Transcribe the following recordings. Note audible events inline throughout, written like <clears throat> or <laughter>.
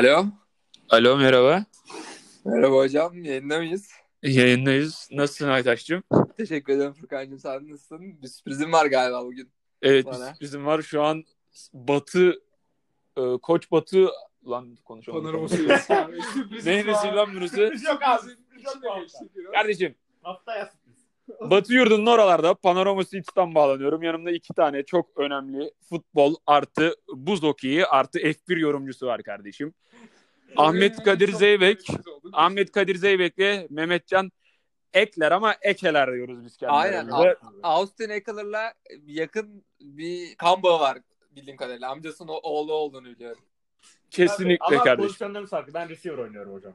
Alo. Alo merhaba. Merhaba hocam. Yayında mıyız? Yayındayız. Nasılsın Aytaş'cığım? Teşekkür ederim Furkan'cığım. Sen nasılsın? Bir sürprizim var galiba bugün. Evet Bana. bizim var şu an Batı e, Koç Batı lan konuşalım. Panoramasıyla. Neydi lan burası? <laughs> Yok abi. Kardeşim Haftaya sürpriz. Batı yurdunun oralarda Panorama Seats'tan bağlanıyorum. Yanımda iki tane çok önemli futbol artı buz hokeyi artı F1 yorumcusu var kardeşim. Ahmet Kadir Zeybek. Ahmet Kadir Zeybek ve Mehmetcan Ekler ama Ekeler diyoruz biz Aynen. kendilerine. Austin Eckler'la yakın bir bağı var bildiğim kadarıyla. Amcasının oğlu olduğunu biliyorum. Kesinlikle Ama kardeşim. pozisyonlarımız farklı. Ben receiver oynuyorum hocam.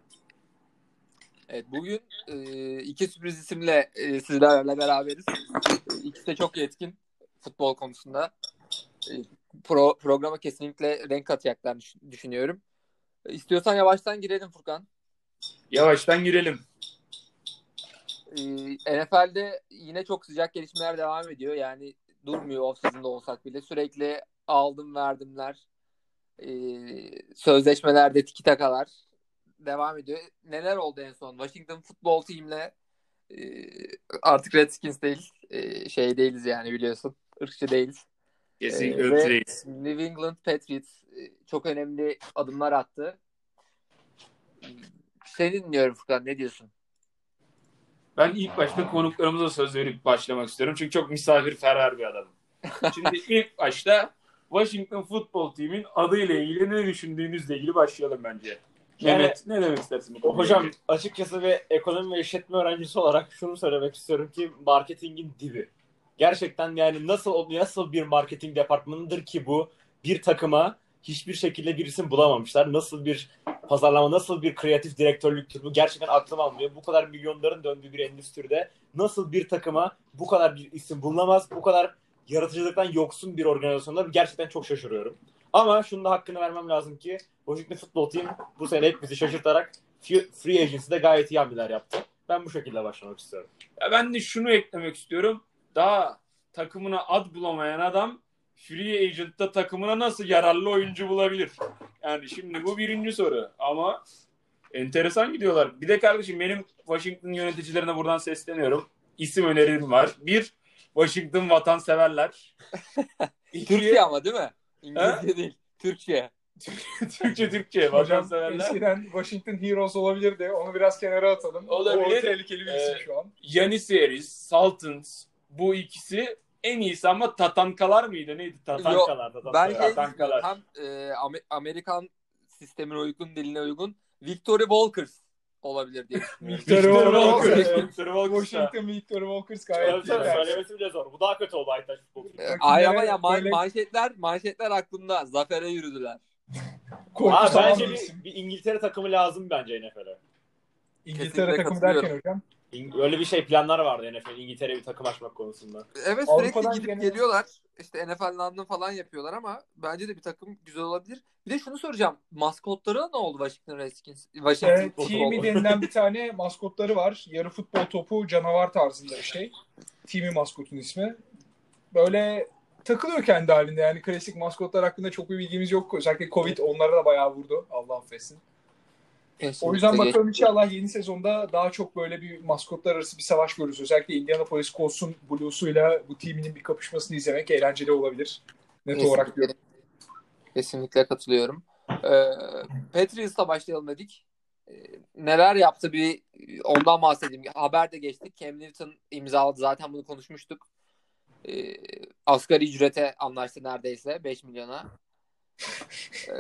Evet bugün e, iki sürpriz isimle e, sizlerle beraberiz. İkisi de çok yetkin futbol konusunda. E, pro, programa kesinlikle renk katacaklarını düş- düşünüyorum. İstiyorsan yavaştan girelim Furkan. Yavaştan girelim. Ee, NFL'de yine çok sıcak gelişmeler devam ediyor. Yani durmuyor off-season'da olsak bile. Sürekli aldım verdimler. Ee, sözleşmelerde tiki takalar devam ediyor. Neler oldu en son? Washington Football Team'le e, artık Redskins değil. e, şey değiliz yani biliyorsun. Irkçı değiliz. Kesinlikle Ee, ve öyleyiz. New England Patriots e, çok önemli adımlar attı. Seni dinliyorum Furkan. Ne diyorsun? Ben ilk başta konuklarımıza söz verip başlamak istiyorum. Çünkü çok misafirperver bir adamım. <laughs> Şimdi ilk başta Washington Football Team'in adıyla ilgili ne düşündüğünüzle ilgili başlayalım bence. Yani- Mehmet ne demek istersin? bu Hocam açıkçası ve ekonomi ve işletme öğrencisi olarak şunu söylemek istiyorum ki marketingin dibi. Gerçekten yani nasıl nasıl bir marketing departmanıdır ki bu bir takıma hiçbir şekilde bir isim bulamamışlar. Nasıl bir pazarlama, nasıl bir kreatif direktörlüktür bu gerçekten aklım almıyor. Bu kadar milyonların döndüğü bir endüstride nasıl bir takıma bu kadar bir isim bulunamaz, bu kadar yaratıcılıktan yoksun bir organizasyonda gerçekten çok şaşırıyorum. Ama şunu da hakkını vermem lazım ki Washington Football Team bu sene hep bizi şaşırtarak free agency'de gayet iyi hamleler yaptı. Ben bu şekilde başlamak istiyorum. Ya ben de şunu eklemek istiyorum. Daha takımına ad bulamayan adam Free Agent'ta takımına nasıl yararlı oyuncu bulabilir? Yani şimdi bu birinci soru ama enteresan gidiyorlar. Bir de kardeşim benim Washington yöneticilerine buradan sesleniyorum. İsim önerim var. Bir, Washington vatanseverler. <laughs> İki, Türkiye ama değil mi? İngilizce değil. Türkçe. <laughs> Türkçe Türkçe vatanseverler. eskiden Washington Heroes olabilirdi. Onu biraz kenara atalım. Olabilir. O tehlikeli bir isim Ee, şu an. Yanis Harris, Sultans bu ikisi en iyisi ama Tatankalar mıydı? Neydi? Tatankalar. Ben Tatankalar. şey Tatankalar. hem e, Amer- Amerikan sistemine uygun, diline uygun Victory Walkers olabilir diye düşünüyorum. Victor Walker. Victor Walker. Washington Victor Walkers gayet iyi. söylemesi bile zor. Bu daha kötü oldu Aytaş Futbol. E, Ay ama ya ma- böyle- manşetler manşetler aklımda. Zafere yürüdüler. Aa, bence bir bir, İngiltere takımı lazım bence NFL'e. İngiltere Kesinlikle takımı derken hocam. Öyle bir şey planlar vardı NFL İngiltere'ye bir takım açmak konusunda. Evet Avrupa'dan sürekli gidip gene- geliyorlar. İşte NFL London falan yapıyorlar ama bence de bir takım güzel olabilir. Bir de şunu soracağım. Maskotları ne oldu Washington Redskins? Washington Football. Teamy denilen bir <laughs> tane maskotları var. Yarı futbol topu canavar tarzında bir şey. Teamy maskotun ismi. Böyle takılıyor kendi halinde yani klasik maskotlar hakkında çok bir bilgimiz yok. Özellikle Covid onlara da bayağı vurdu. Allah affetsin. Kesinlikle O yüzden bakalım inşallah yeni sezonda daha çok böyle bir maskotlar arası bir savaş görürüz. Özellikle Indianapolis Colts'un Blues'uyla bu timinin bir kapışmasını izlemek eğlenceli olabilir. Net olarak Kesinlikle, diyorum. kesinlikle katılıyorum. Ee, Patriots'la başlayalım dedik. Ee, neler yaptı bir ondan bahsedeyim. Haber de geçtik. Cam Newton imzaladı. Zaten bunu konuşmuştuk. Ee, asgari ücrete anlaştı neredeyse. 5 milyona. Ee,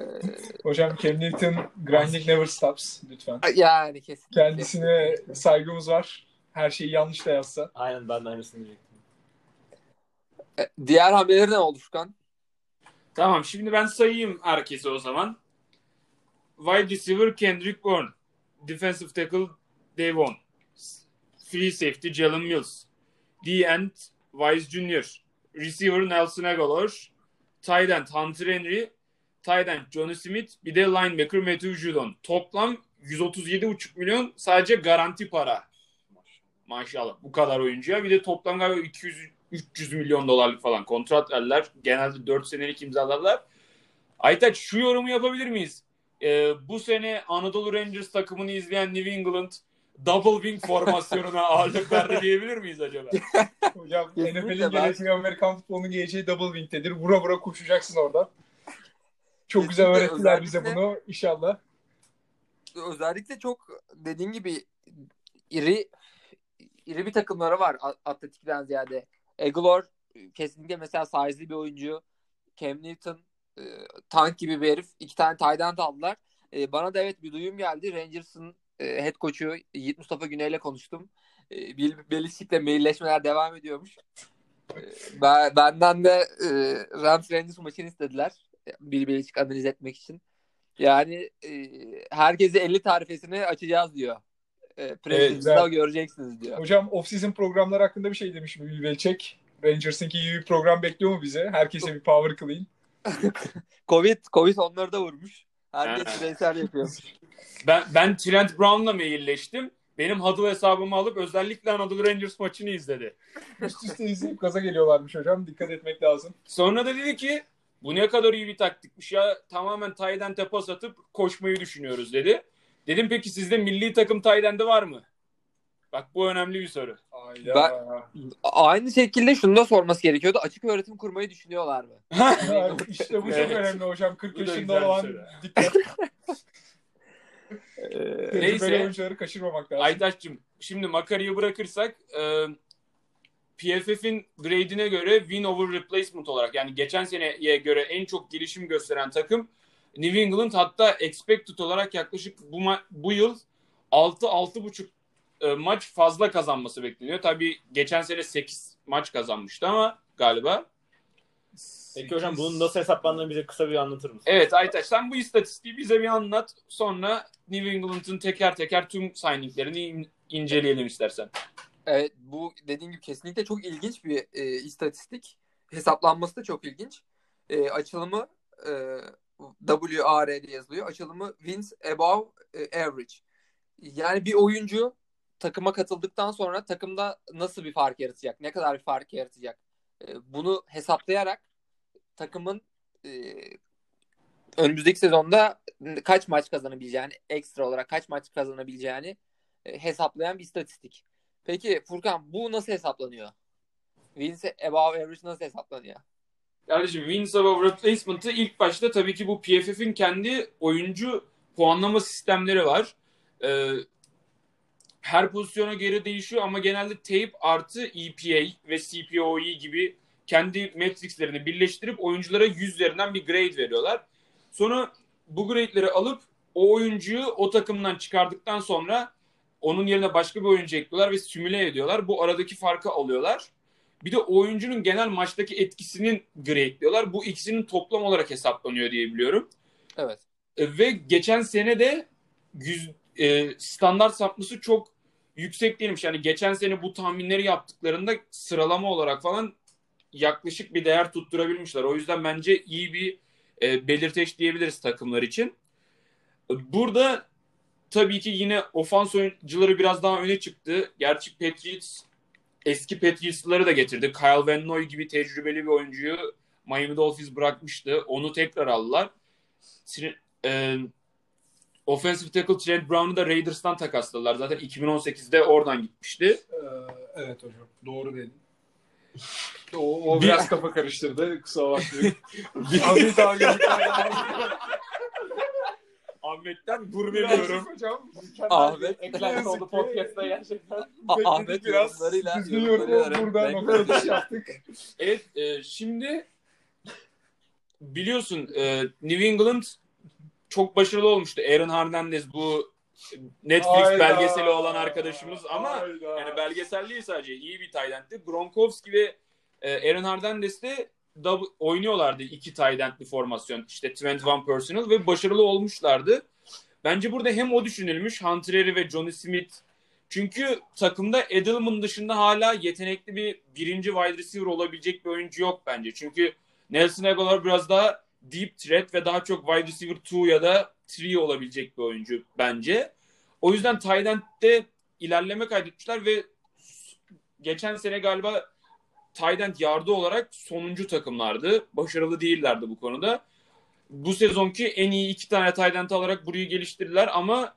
Hocam Cam Newton grinding never stops lütfen. yani kesinlikle. Kendisine saygımız var. Her şeyi yanlış da yazsa. Aynen ben de aynısını diyecektim. Ee, Diğer hamleleri ne oldu Furkan? Tamam şimdi ben sayayım herkese o zaman. Wide receiver Kendrick Bourne. Defensive tackle Devon. Free safety Jalen Mills. D-end Wise Jr. Receiver Nelson Aguilar. Tight end Hunter Henry. Tight end Johnny Smith. Bir de linebacker Matthew Judon. Toplam 137,5 milyon sadece garanti para. Maşallah bu kadar oyuncuya. Bir de toplam galiba 200 300 milyon dolarlık falan kontrat verdiler. Genelde 4 senelik imzalarlar. Aytaç şu yorumu yapabilir miyiz? e, bu sene Anadolu Rangers takımını izleyen New England double wing formasyonuna <laughs> ağırlık verdi diyebilir miyiz acaba? Hocam NFL'in geleceği Amerikan futbolunun geleceği double wing'tedir. Vura vura koşacaksın oradan. Çok güzel öğrettiler bize bunu inşallah. özellikle çok dediğin gibi iri iri bir takımları var Atletik'ten ziyade. Eglor kesinlikle mesela size'li bir oyuncu. Cam Newton e, tank gibi bir herif. İki tane end aldılar. E, bana da evet bir duyum geldi. Rangers'ın e, head coach'u Yiğit Mustafa Güney'le konuştum. E, Bill Belichick'le mailleşmeler devam ediyormuş. E, ben, benden de e, Rams Rangers maçını istediler. Belichick analiz etmek için. Yani e, herkese 50 tarifesini açacağız diyor. E, Preseason'da güzel. göreceksiniz diyor. Hocam off-season programları hakkında bir şey demiş mi Bill Belichick? Rangers'ınki gibi bir program bekliyor mu bize? Herkese bir power clean. <laughs> Covid Covid onları da vurmuş. Herkes bireysel yapıyor. <laughs> Ben, ben Trent Brown'la mailleştim. Benim Huddle hesabımı alıp özellikle Anadolu Rangers maçını izledi. Üst üste izleyip gaza geliyorlarmış hocam. Dikkat etmek lazım. Sonra da dedi ki bu ne kadar iyi bir taktikmiş ya tamamen Tayden tepas atıp koşmayı düşünüyoruz dedi. Dedim peki sizde milli takım Tayden'de var mı? Bak bu önemli bir soru. Ayda. A- Aynı şekilde şunu da sorması gerekiyordu. Açık öğretim kurmayı düşünüyorlar mı? <laughs> İşte bu çok Evet. önemli hocam. 40 Bu da yaşında olan dikkat. <laughs> Ee, Neyse. oyuncuları kaçırmamak lazım. Aytaç'cığım şimdi Makari'yi bırakırsak e, PFF'in grade'ine göre win over replacement olarak yani geçen seneye göre en çok gelişim gösteren takım New England hatta expected olarak yaklaşık bu, ma- bu yıl 6-6,5 e, maç fazla kazanması bekleniyor. Tabii geçen sene 8 maç kazanmıştı ama galiba. Peki hocam bunun nasıl hesaplandığını bize kısa bir anlatır mısın? Evet Aytaç sen bu istatistiği bize bir anlat. Sonra New England'ın teker teker tüm signinglerini in- inceleyelim istersen. Evet bu dediğim gibi kesinlikle çok ilginç bir e, istatistik. Hesaplanması da çok ilginç. E, açılımı e, WAR diye yazılıyor. Açılımı wins above e, average. Yani bir oyuncu takıma katıldıktan sonra takımda nasıl bir fark yaratacak? Ne kadar bir fark yaratacak? E, bunu hesaplayarak takımın e, önümüzdeki sezonda kaç maç kazanabileceğini, ekstra olarak kaç maç kazanabileceğini e, hesaplayan bir istatistik. Peki Furkan bu nasıl hesaplanıyor? Wins above average nasıl hesaplanıyor? Kardeşim wins above replacement'ı ilk başta tabii ki bu PFF'in kendi oyuncu puanlama sistemleri var. Ee, her pozisyona göre değişiyor ama genelde tape artı EPA ve CPOE gibi kendi metrikslerini birleştirip oyunculara 100 üzerinden bir grade veriyorlar. Sonra bu grade'leri alıp o oyuncuyu o takımdan çıkardıktan sonra onun yerine başka bir oyuncu ekliyorlar ve simüle ediyorlar. Bu aradaki farkı alıyorlar. Bir de oyuncunun genel maçtaki etkisinin grade'liyorlar. Bu ikisinin toplam olarak hesaplanıyor diye biliyorum. Evet. E, Ve geçen sene de yüz, e, standart sapması çok yüksek değilmiş. Yani geçen sene bu tahminleri yaptıklarında sıralama olarak falan yaklaşık bir değer tutturabilmişler. O yüzden bence iyi bir e, belirteç diyebiliriz takımlar için. E, Burada tabii ki yine ofans oyuncuları biraz daha öne çıktı. Gerçi Patriots eski Patriots'ları da getirdi. Kyle Van Noy gibi tecrübeli bir oyuncuyu Miami Dolphins bırakmıştı. Onu tekrar aldılar. E, offensive tackle Trent Brown'u da Raiders'tan takasladılar. Zaten 2018'de oradan gitmişti. Ee, evet hocam. Doğru dedin. O, o biraz kafa karıştırdı. Kusura bakmayın. Ahmet <laughs> abi. Ahmet'ten gurme diyorum. hocam. Ahmet. Eklenti oldu podcast'ta gerçekten. Ahmet biraz. yorumlarıyla- yorumlarıyla burada nokta atışı yaptık. <laughs> Evet e, şimdi biliyorsun e, New England çok başarılı olmuştu. Aaron Hernandez bu Netflix Hayda. belgeseli olan arkadaşımız ama Hayda. yani belgesel değil sadece iyi bir end'ti. Gronkowski ve e, Aaron Hernandez de double, oynuyorlardı iki tight end'li formasyon. İşte 21 personnel ve başarılı olmuşlardı. Bence burada hem o düşünülmüş Hunter Henry ve Johnny Smith çünkü takımda Edelman dışında hala yetenekli bir birinci wide receiver olabilecek bir oyuncu yok bence. Çünkü Nelson Aguilar biraz daha deep threat ve daha çok wide receiver 2 ya da 3 olabilecek bir oyuncu bence. O yüzden tight end'de ilerleme kaydetmişler ve geçen sene galiba tight end yardı olarak sonuncu takımlardı. Başarılı değillerdi bu konuda. bu sezonki en iyi iki tane tight end alarak burayı geliştirdiler ama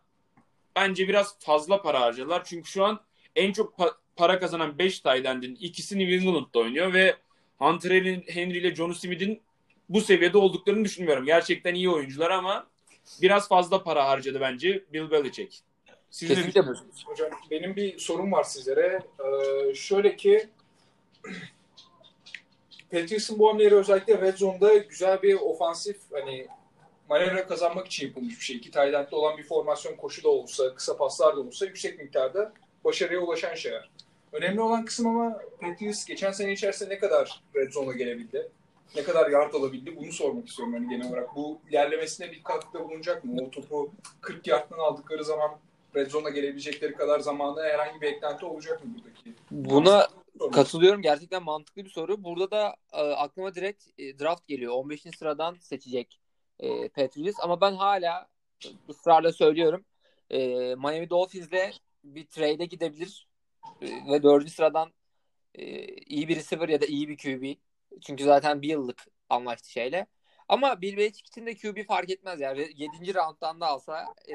bence biraz fazla para harcadılar. Çünkü şu an en çok pa- para kazanan 5 tight end'in ikisi New England'da oynuyor ve Hunter Henry ile John Smith'in bu seviyede olduklarını düşünmüyorum. Gerçekten iyi oyuncular ama biraz fazla para harcadı bence Bill Belichick. Siz ne Kesinlikle düşünüyorsunuz? Hocam benim bir sorum var sizlere. Ee, şöyle ki Patriots'ın bu hamleleri özellikle Red Zone'da güzel bir ofansif hani manevra kazanmak için yapılmış bir şey. İki end'li olan bir formasyon koşu da olsa, kısa paslar da olsa yüksek miktarda başarıya ulaşan şeyler. Önemli olan kısım ama Patriots geçen sene içerisinde ne kadar Red Zone'a gelebildi? Ne kadar yard alabildi? Bunu sormak istiyorum hani genel olarak. Bu ilerlemesine bir katkıda bulunacak mı? O topu 40 yardtan aldıkları zaman Red Zone'a gelebilecekleri kadar zamanda herhangi bir eklenti olacak mı buradaki? Buna katılıyorum. Gerçekten mantıklı bir soru. Burada da e, aklıma direkt e, draft geliyor. 15. sıradan seçecek e, Patriots. Ama ben hala ısrarla söylüyorum. E, Miami Dolphins'le bir trade'e gidebilir. E, ve 4. sıradan e, iyi bir receiver ya da iyi bir QB. Çünkü zaten bir yıllık anlaştı şeyle. Ama Bill Belichick için de QB fark etmez yani. 7. rounddan da alsa e,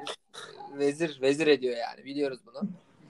vezir vezir ediyor yani. Biliyoruz bunu.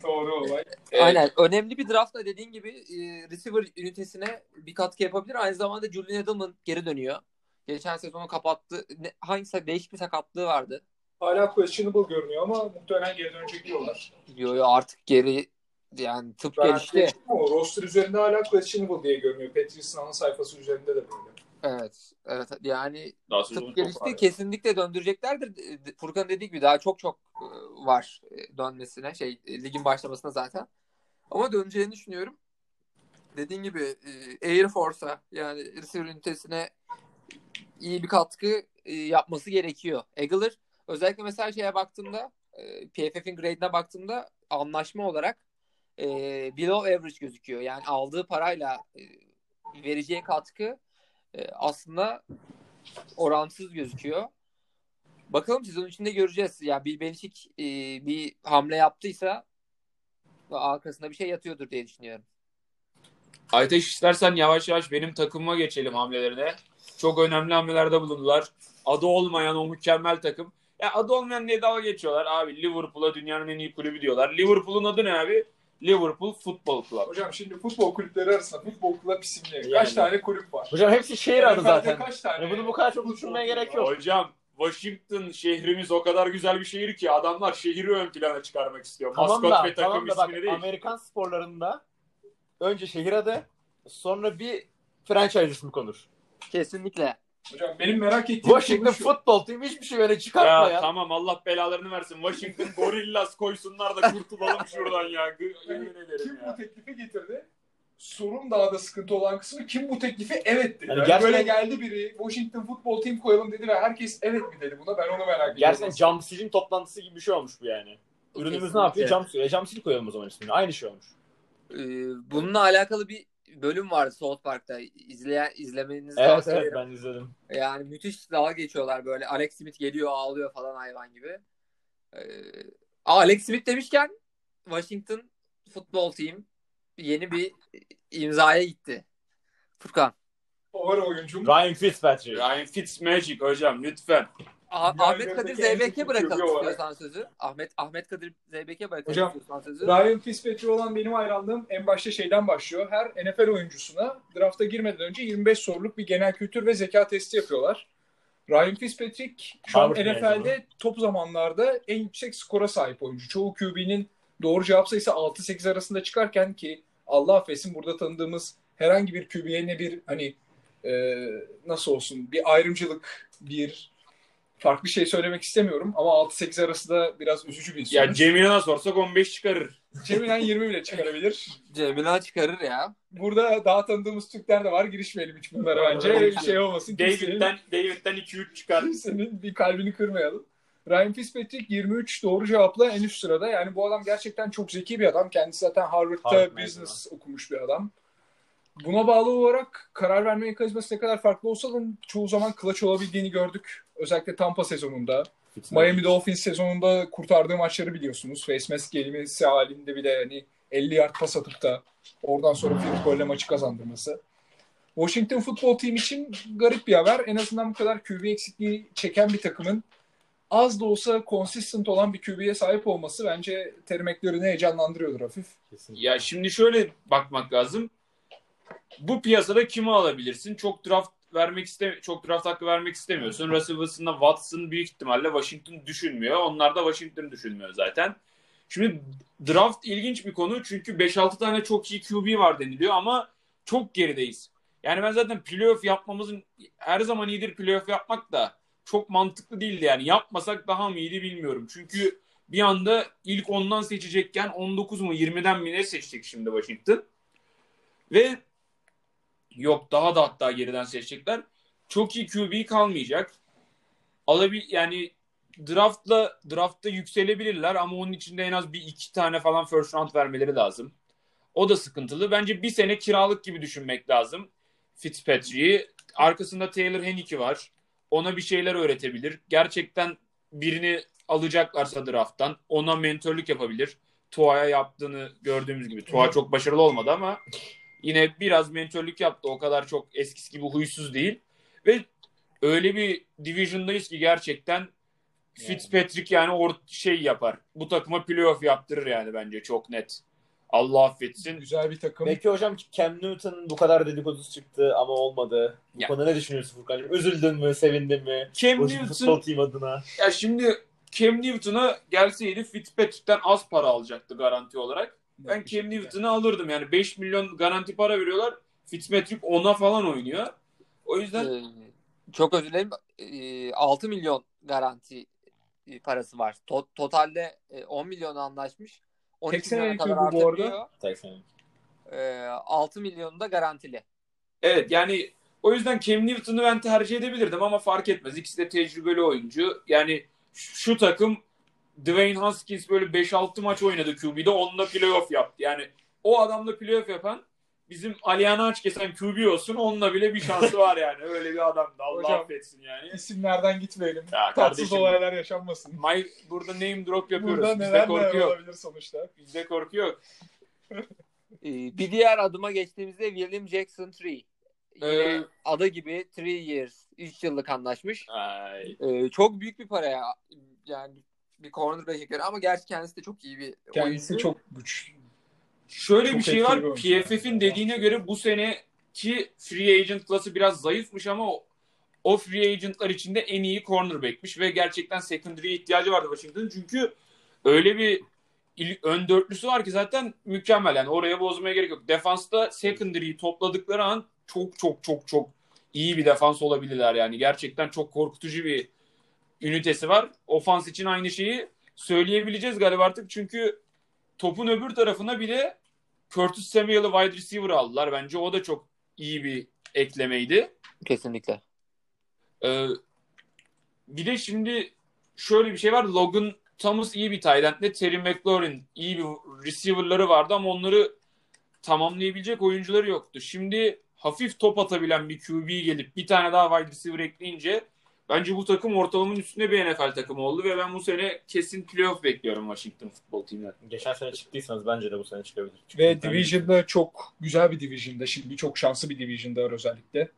Doğru olay. Aynen. Önemli bir draftla dediğin gibi e, receiver ünitesine bir katkı yapabilir. Aynı zamanda Julian Edelman geri dönüyor. Geçen sezonu kapattı. Ne, hangisi değişik bir sakatlığı vardı. Hala questionable görünüyor ama muhtemelen geri dönecek diyorlar. Yo, yo, artık geri yani tıp Ben gelişti. roster üzerinde hala questionable diye görünüyor. Patriots'ın ana sayfası üzerinde de böyle. Evet. Evet. Yani Daha tıp gelişti. Kesinlikle döndüreceklerdir. Furkan dediği gibi daha çok çok e, var e, dönmesine. Şey e, ligin başlamasına zaten. Ama döneceğini düşünüyorum. Dediğin gibi Air Force'a yani receiver ünitesine iyi bir katkı yapması gerekiyor. Eagler özellikle mesela şeye baktığımda PFF'in grade'ine baktığımda anlaşma olarak e, below average gözüküyor. Yani aldığı parayla e, vereceği katkı e, aslında oransız gözüküyor. Bakalım sezon içinde göreceğiz. Yani Bill Belichick e, bir hamle yaptıysa arkasında bir şey yatıyordur diye düşünüyorum. Aytaş istersen yavaş yavaş benim takımıma geçelim hamlelerine. Çok önemli hamlelerde bulundular. Adı olmayan o mükemmel takım. Ya adı olmayan diye dalga geçiyorlar. Abi Liverpool'a dünyanın en iyi kulübü diyorlar. Liverpool'un adı ne abi? Liverpool Football Club. Hocam şimdi futbol kulüpleri arasında futbol kulüp isimleri. Yani. Kaç tane kulüp var? Hocam hepsi şehir adı zaten. Kaç tane? Bunu bu kadar çok düşünmeye gerek yok. Hocam Washington şehrimiz o kadar güzel bir şehir ki adamlar şehri ön plana çıkarmak istiyor. Tamam Maskot da, ve takım tamam da bak değil. Amerikan sporlarında önce şehir adı sonra bir franchise ismi konur. Kesinlikle. Hocam benim merak ettiğim Washington şu. Football Team hiçbir şey öyle çıkartma Ya, ya. tamam Allah belalarını versin. Washington <laughs> Gorillas koysunlar da kurtulalım şuradan ya. Yemin ederim Kim bu ya. teklifi getirdi? Sorun daha da sıkıntı olan kısmı kim bu teklifi evet dedi. Yani Yani gerçekten- Böyle geldi biri Washington Football Team koyalım dedi ve herkes evet mi dedi buna ben onu merak ediyorum. Gerçekten silin toplantısı gibi bir şey olmuş bu yani. Ürünümüz Kesinlikle. ne yapıyor? Sil. E, cam sil koyalım o zaman ismini. Aynı şey olmuş. Ee, bununla alakalı bir bölüm vardı South Park'ta. İzleyen, izlemenizi Evet tavsiye evet ederim. ben izledim. Yani müthiş dalga geçiyorlar böyle. Alex Smith geliyor ağlıyor falan hayvan gibi. Ee, Alex Smith demişken Washington Football Team yeni bir imzaya gitti. Furkan. Favori oyuncum. Ryan Fitzpatrick. Ryan Fitzmagic hocam lütfen. Ah- Ahmet Kadir kötü bırakalım istiyorsan sözü. Ahmet Ahmet Kadir Zeybek'e bırakalım Hocam, istiyorsan sözü. Ryan Fitzpatrick olan benim hayranlığım en başta şeyden başlıyor. Her NFL oyuncusuna drafta girmeden önce 25 soruluk bir genel kültür ve zeka testi yapıyorlar. Ryan Fitzpatrick şu an Harvard NFL'de top zamanlarda en yüksek skora sahip oyuncu. Çoğu QB'nin doğru cevap sayısı 6-8 arasında çıkarken ki Allah affetsin burada tanıdığımız herhangi bir QB'ye ne bir hani e, nasıl olsun bir ayrımcılık bir farklı şey söylemek istemiyorum ama 6-8 arası da biraz üzücü bir Ya sonuç. Cemil'e sorsak 15 çıkarır. Cemil'den 20 <laughs> bile çıkarabilir. Cemila çıkarır ya. Burada daha tanıdığımız Türkler de var. Girişmeyelim hiç bunlara bence. Bir şey olmasın. David'den, David'den 2-3 çıkar. kimsenin bir kalbini kırmayalım. Ryan Fitzpatrick 23 doğru cevapla en üst sırada. Yani bu adam gerçekten çok zeki bir adam. Kendisi zaten Harvard'da Harvard business okumuş bir adam. Buna bağlı olarak karar verme mekanizması ne kadar farklı olsa da çoğu zaman clutch olabildiğini gördük. Özellikle Tampa sezonunda. Miami Dolphins sezonunda kurtardığı maçları biliyorsunuz. Face mask gelmesi halinde bile hani 50 yard pas atıp da oradan sonra field golle maçı kazandırması. Washington Football Team için garip bir haber. En azından bu kadar QB eksikliği çeken bir takımın az da olsa consistent olan bir QB'ye sahip olması bence Terry McLaurin'i heyecanlandırıyordur hafif. Kesinlikle. Ya şimdi şöyle bakmak lazım. Bu piyasada kimi alabilirsin? Çok draft vermek iste çok draft hakkı vermek istemiyorsun. Russell Wilson'la Watson büyük ihtimalle Washington düşünmüyor. Onlar da Washington düşünmüyor zaten. Şimdi draft ilginç bir konu çünkü 5-6 tane çok iyi QB var deniliyor ama çok gerideyiz. Yani ben zaten playoff yapmamızın her zaman iyidir playoff yapmak da çok mantıklı değildi yani. Yapmasak daha mı iyiydi bilmiyorum. Çünkü bir anda ilk 10'dan seçecekken 19 mu 20'den mi ne seçecek şimdi Washington? Ve yok daha da hatta geriden seçecekler. Çok iyi QB kalmayacak. Alabil yani draftla draftta yükselebilirler ama onun içinde en az bir iki tane falan first round vermeleri lazım. O da sıkıntılı. Bence bir sene kiralık gibi düşünmek lazım. Fitzpatrick'i. Arkasında Taylor Hennicky var. Ona bir şeyler öğretebilir. Gerçekten birini alacaklarsa drafttan ona mentörlük yapabilir. Tua'ya yaptığını gördüğümüz gibi. Tua çok başarılı olmadı ama yine biraz mentörlük yaptı. O kadar çok eskisi gibi huysuz değil. Ve öyle bir division'dayız ki gerçekten Fitzpatrick yani or şey yapar. Bu takıma playoff yaptırır yani bence çok net. Allah affetsin. Güzel bir takım. Peki hocam Cam Newton bu kadar dedikodusu çıktı ama olmadı. Bu Ya. konuda ne düşünüyorsun Furkan'cığım? Üzüldün mü? Sevindin mi? Cam Football Newton Team adına. ya şimdi Cam Newton'a gelseydi Fitzpatrick'ten az para alacaktı garanti olarak. Ben Cam Newton'u alırdım yani 5 milyon garanti para veriyorlar. Fitzpatrick 10'a falan oynuyor. O yüzden Ee, çok özür dilerim. Ee, 6 milyon garanti e, parası var. To- totalde e, 10 milyon anlaşmış. 12 Tek milyona kadar senelik. Ee, 6 milyonu da garantili. Evet yani o yüzden Cam Newton'u ben tercih edebilirdim ama fark etmez. İkisi de tecrübeli oyuncu. Yani şu takım Dwayne Haskins böyle 5-6 maç oynadı QB'de onunla playoff yaptı. Yani o adamla playoff yapan bizim Aliana aç kesen QB olsun onunla bile bir şansı var yani. Öyle bir adamdı. Allah Hocam, affetsin yani. İsimlerden gitmeyelim. Ya Tatsız kardeşim. olaylar yaşanmasın. My, burada name drop yapıyoruz. Burada Bizde neler korku yok. olabilir sonuçta. Bizde korku yok. Ee, bir diğer adıma geçtiğimizde William Jackson 3. Yine Ee, adı gibi 3 years, 3 yıllık anlaşmış. Ay. Ee, çok büyük bir para ya. Yani bir cornerback'e göre ama gerçi kendisi de çok iyi bir Kendisi oyuncu. çok güç. Şöyle Çok bir şey var. bir. PFF'in dediğine göre bu seneki free agent klası biraz zayıfmış ama o, o free agentlar içinde en iyi cornerback'miş ve gerçekten secondary'e ihtiyacı vardı Washington'ın. Çünkü öyle bir il- ön dörtlüsü var ki zaten mükemmel. Yani oraya bozmaya gerek yok. Defansta secondary'yi topladıkları an çok çok çok çok iyi bir defans olabilirler yani. Gerçekten çok korkutucu bir ünitesi var. Ofans için aynı şeyi söyleyebileceğiz galiba artık. Çünkü topun öbür tarafına bile Curtis Samuel'ı wide receiver aldılar. Bence o da çok iyi bir eklemeydi. Kesinlikle. Ee, bir de şimdi şöyle bir şey var. Logan Thomas iyi bir tight end. Terry McLaurin iyi bir receiver'ları vardı ama onları tamamlayabilecek oyuncuları yoktu. Şimdi hafif top atabilen bir QB gelip bir tane daha wide receiver ekleyince bence bu takım ortalamanın üstünde bir NFL takımı oldu ve ben bu sene kesin playoff bekliyorum Washington Football Team'den. Geçen sene çıktıysanız bence de bu sene çıkabilir. Çünkü Ve Division'da çok güzel bir Division'da. Şimdi çok şanslı bir Division'da var özellikle.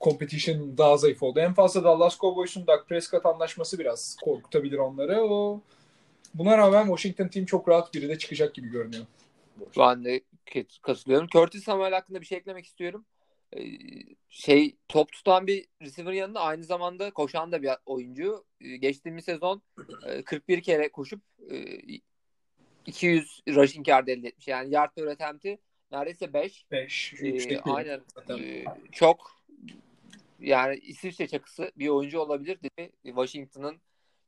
Competition daha zayıf oldu. En fazla Dallas Cowboys'un Dak Prescott anlaşması biraz korkutabilir onları. O Buna rağmen Washington team çok rahat biri de çıkacak gibi görünüyor. Ben de katılıyorum. Curtis Samuel hakkında bir şey eklemek istiyorum. Ee, şey top tutan bir receiver yanında aynı zamanda koşan da bir oyuncu. Ee, geçtiğimiz sezon e, 41 kere koşup e, 200 rushing yard elde etmiş. Yani yard per attempt'i neredeyse 5. 5. Ee, aynen. Ee, çok yani İsviçre çakısı bir oyuncu olabilir dedi. Washington'ın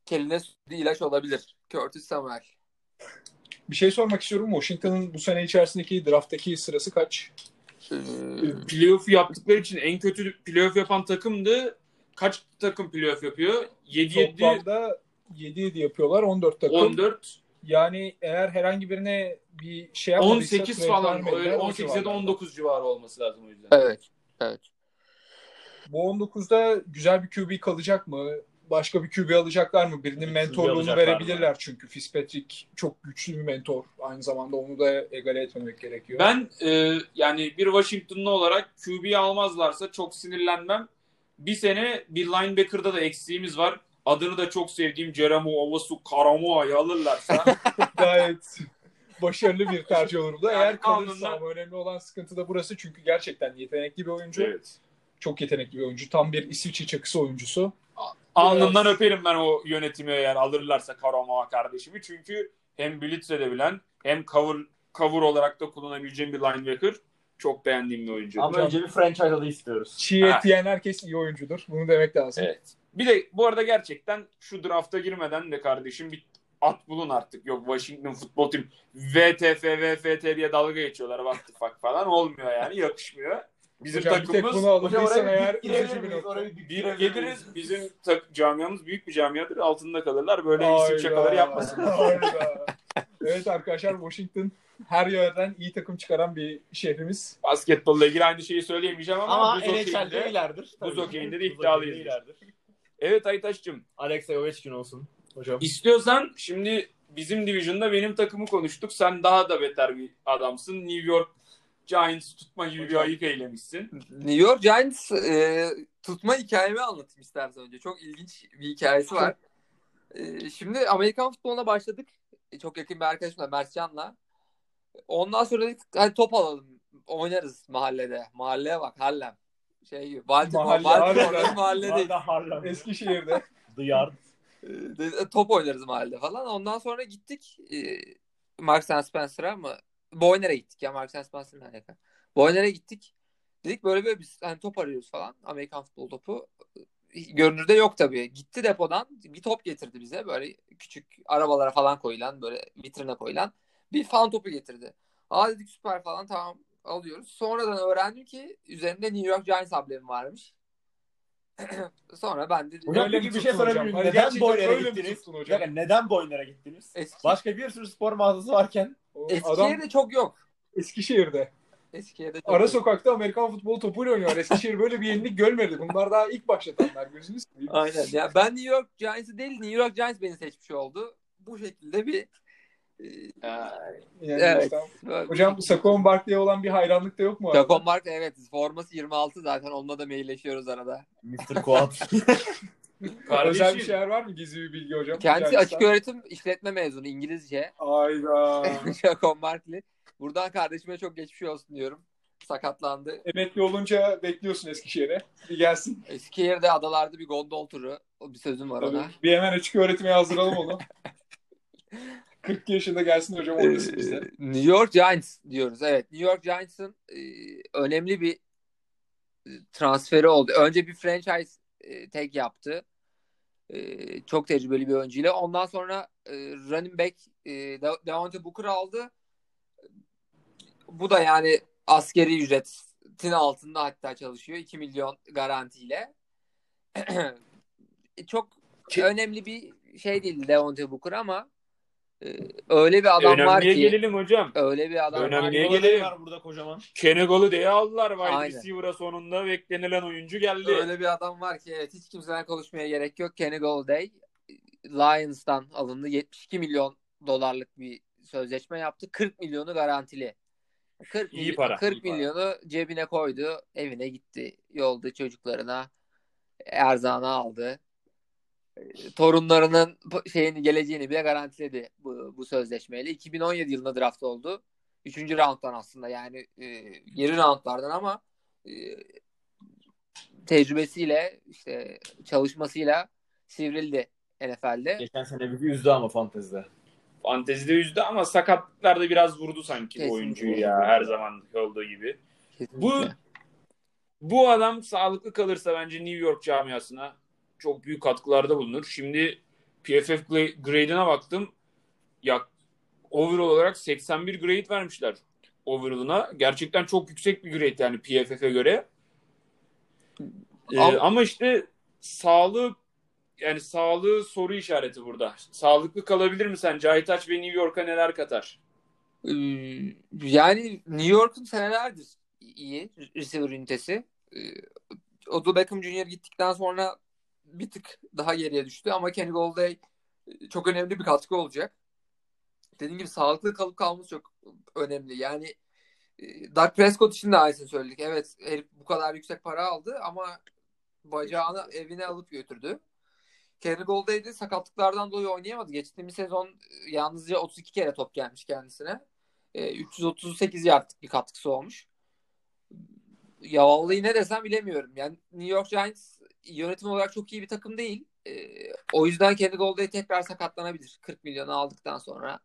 keline sürdüğü ilaç olabilir. Curtis Samuel. Bir şey sormak istiyorum. Washington'ın bu sene içerisindeki drafttaki sırası kaç? Ee, Playoff yaptıkları için en kötü playoff yapan takımdı. Kaç takım playoff yapıyor? 7-7, Toplamda 7-7 yapıyorlar. 14 takım. 14, Yani eğer herhangi birine bir şey yapmadıysa 18 trade falan. Öyle o 18 ya da civarlarda. 19 civarı olması lazım o yüzden. evet. Evet. Bu 19'da güzel bir QB kalacak mı? Başka bir QB alacaklar mı? Birinin QB mentorluğunu alacaklar mı? verebilirler çünkü. Fitzpatrick çok güçlü bir mentor. Aynı zamanda onu da egale etmemek gerekiyor. Ben e, yani bir Washington'lı olarak QB almazlarsa çok sinirlenmem. Bir sene bir linebacker'da da eksiğimiz var. Adını da çok sevdiğim Jeremy Owasu Karamoa'yı alırlarsa <laughs> Gayet başarılı bir tercih olur da. Yani Eğer kalırsa ama önemli olan sıkıntı da burası. Çünkü gerçekten yetenekli bir oyuncu. evet. Çok yetenekli bir oyuncu. Tam bir İsviçre çakısı oyuncusu. Alnından öperim ben o yönetimi eğer alırlarsa Karamoa kardeşimi. Çünkü hem blitz edebilen hem cover, cover olarak da kullanabileceğim bir linebacker. Çok beğendiğim bir oyuncu. Ama önce bir franchise adı istiyoruz. Çiğ et yiyen herkes iyi oyuncudur. Bunu demek lazım. Evet. Bir de bu arada gerçekten şu drafta girmeden de kardeşim bir at bulun artık. Yok Washington Football Team VTF, VFT diye dalga geçiyorlar. What the fuck falan olmuyor yani. Yakışmıyor. Bizim Hocam bir tek takımımız bunu Hocam alındıysan oraya eğer üzücü bir nokta. Bir geliriz. Bizim tak- camiamız büyük bir camiadır. Altında kalırlar. Böyle isim şakaları yapmasınlar. <laughs> Evet arkadaşlar Washington her yerden iyi takım çıkaran bir şehrimiz. Basketbolla ilgili aynı şeyi söyleyemeyeceğim ama, Ama buz NHL'de okeyinde- ilerdir. buz okeyinde de iddialıyız. Evet Aytaş'cığım. Alexey Ovechkin olsun hocam. İstiyorsan şimdi bizim division'da benim takımı konuştuk. Sen daha da beter bir adamsın. New York Giants tutma gibi bir ayık eylemişsin. New York Giants e, tutma hikayemi anlatayım istersen önce. Çok ilginç bir hikayesi var. E, şimdi Amerikan futboluna başladık. E, çok yakın bir arkadaşımla Mertcan'la. Ondan sonra dedik hadi top alalım. Oynarız mahallede. Mahalleye bak Harlem. Şey. Baltimore, Mahalle, Baltimore'da harbiden. mahalle değil. Arda Harlem. Eskişehir'de. <laughs> The Yard. E, de- top oynarız mahallede falan. Ondan sonra gittik e, Marks Spencer'a mı? Boyner'e gittik ya and Spencer'ın alaka. Boyner'e gittik. Dedik böyle böyle biz hani top arıyoruz falan. Amerikan futbol topu. Görünürde yok tabii. Gitti depodan bir top getirdi bize. Böyle küçük arabalara falan koyulan böyle vitrine koyulan bir fan topu getirdi. Aa dedik süper falan tamam alıyoruz. Sonradan öğrendim ki üzerinde New York Giants amblemi varmış. <clears throat> Sonra ben de Hocam Öyle bir şey tuttun hocam? sorabilir miyim? Hani Neden Boyner'e gittiniz? hocam? dakika, neden Boyner'e gittiniz? Eski, Başka bir sürü spor mağazası varken O Eskişehir'de adam çok yok. Eskişehir'de. Eskişehir'de çok Ara yok. sokakta Amerikan futbol topuyla oynuyor. Eskişehir böyle bir yenilik görmedi. Bunlar daha ilk başlatanlar. Gözünüz seveyim. Aynen. Ya ben New York Giants'ı değil New York Giants beni seçmiş oldu. Bu şekilde bir e, Yani Evet. işte. Hocam Saquon Barkley'e olan bir hayranlık da yok mu? Jacob Mark evet forması 26 zaten onunla da mailleşiyoruz arada. Mr. Quat. <laughs> Kardeşim, Özel bir şeyler var mı? Gizli bir bilgi hocam. Kendisi açık öğretim işletme mezunu İngilizce. Ayda. <laughs> Jacob Markley. Buradan kardeşime çok geçmiş olsun diyorum. Sakatlandı. Emekli olunca bekliyorsun Eskişehir'e. Bir gelsin. Eskişehir'de adalarda bir gondol turu. Bir sözüm var Tabii. ona. Bir hemen açık öğretime yazdıralım onu. <laughs> 40 yaşında gelsin hocam oynasın Ee, bizde. New York Giants diyoruz. Evet. New York Giants'ın e, önemli bir e, transferi oldu. Önce bir franchise e, tag yaptı. E, çok tecrübeli bir oyuncuyla. Ondan sonra e, running back e, De- Devontae Booker aldı. Bu da yani askeri ücretin altında hatta çalışıyor. 2 milyon garantiyle. <clears throat> çok Ki- önemli bir şey değil Devontae Booker ama e, öyle bir adam var önemliye ki gelelim hocam. öyle bir adam Önemli. var gelelim? var burada kocaman. Kenny Golladay'i aldılar wide receiver'a sonunda beklenilen oyuncu geldi. öyle bir adam var ki evet hiç kimseden konuşmaya gerek yok. Kenny Golladay Lions'tan alındı. 72 milyon dolarlık bir sözleşme yaptı. 40 milyonu garantili. 40, İyi milyon- para, 40 iyi para. milyonu cebine koydu. Evine gitti. Yolda çocuklarına erzağını aldı. Torunlarının şeyini geleceğini bile garantiledi bu, bu sözleşmeyle. 2017 yılında draft oldu. Üçüncü rounddan aslında yani e, geri roundlardan ama e, tecrübesiyle işte çalışmasıyla sivrildi NFL'de. Geçen sene bir üzdü ama fantezide. Fantezide yüzdü ama sakatlıklarda biraz vurdu sanki bu Kesinlikle. oyuncuyu ya her zaman olduğu gibi. Kesinlikle. Bu bu adam sağlıklı kalırsa bence New York camiasına çok büyük katkılarda bulunur. Şimdi PFF gra- grade'ine baktım. Ya overall olarak 81 grade vermişler overall'ına. Gerçekten çok yüksek bir grade yani PFF'e göre. Ee, Ama- ama işte sağlığı yani sağlığı soru işareti burada. Sağlıklı kalabilir mi sence? Aytaç ve New York'a neler katar? Ee, yani New York'un senelerdir iyi receiver ünitesi. Ee, Odell Beckham Jr. gittikten sonra bir tık daha geriye düştü ama Kenny Golladay çok önemli bir katkı olacak. Dediğim gibi sağlıklı kalıp kalması çok önemli. Yani e, Doug Prescott için de aynısını söyledik. Evet herif bu kadar yüksek para aldı ama bacağını evine alıp götürdü. Kenny Golladay de sakatlıklardan dolayı oynayamadı. Geçtiğimiz sezon e, yalnızca 32 kere top gelmiş kendisine. E, 338 yardlık bir katkısı olmuş. Ya vallahi ne desem bilemiyorum. Yani New York Giants yönetim olarak çok iyi bir takım değil. E, o yüzden Kenny Golladay tekrar sakatlanabilir. 40 milyonu aldıktan sonra.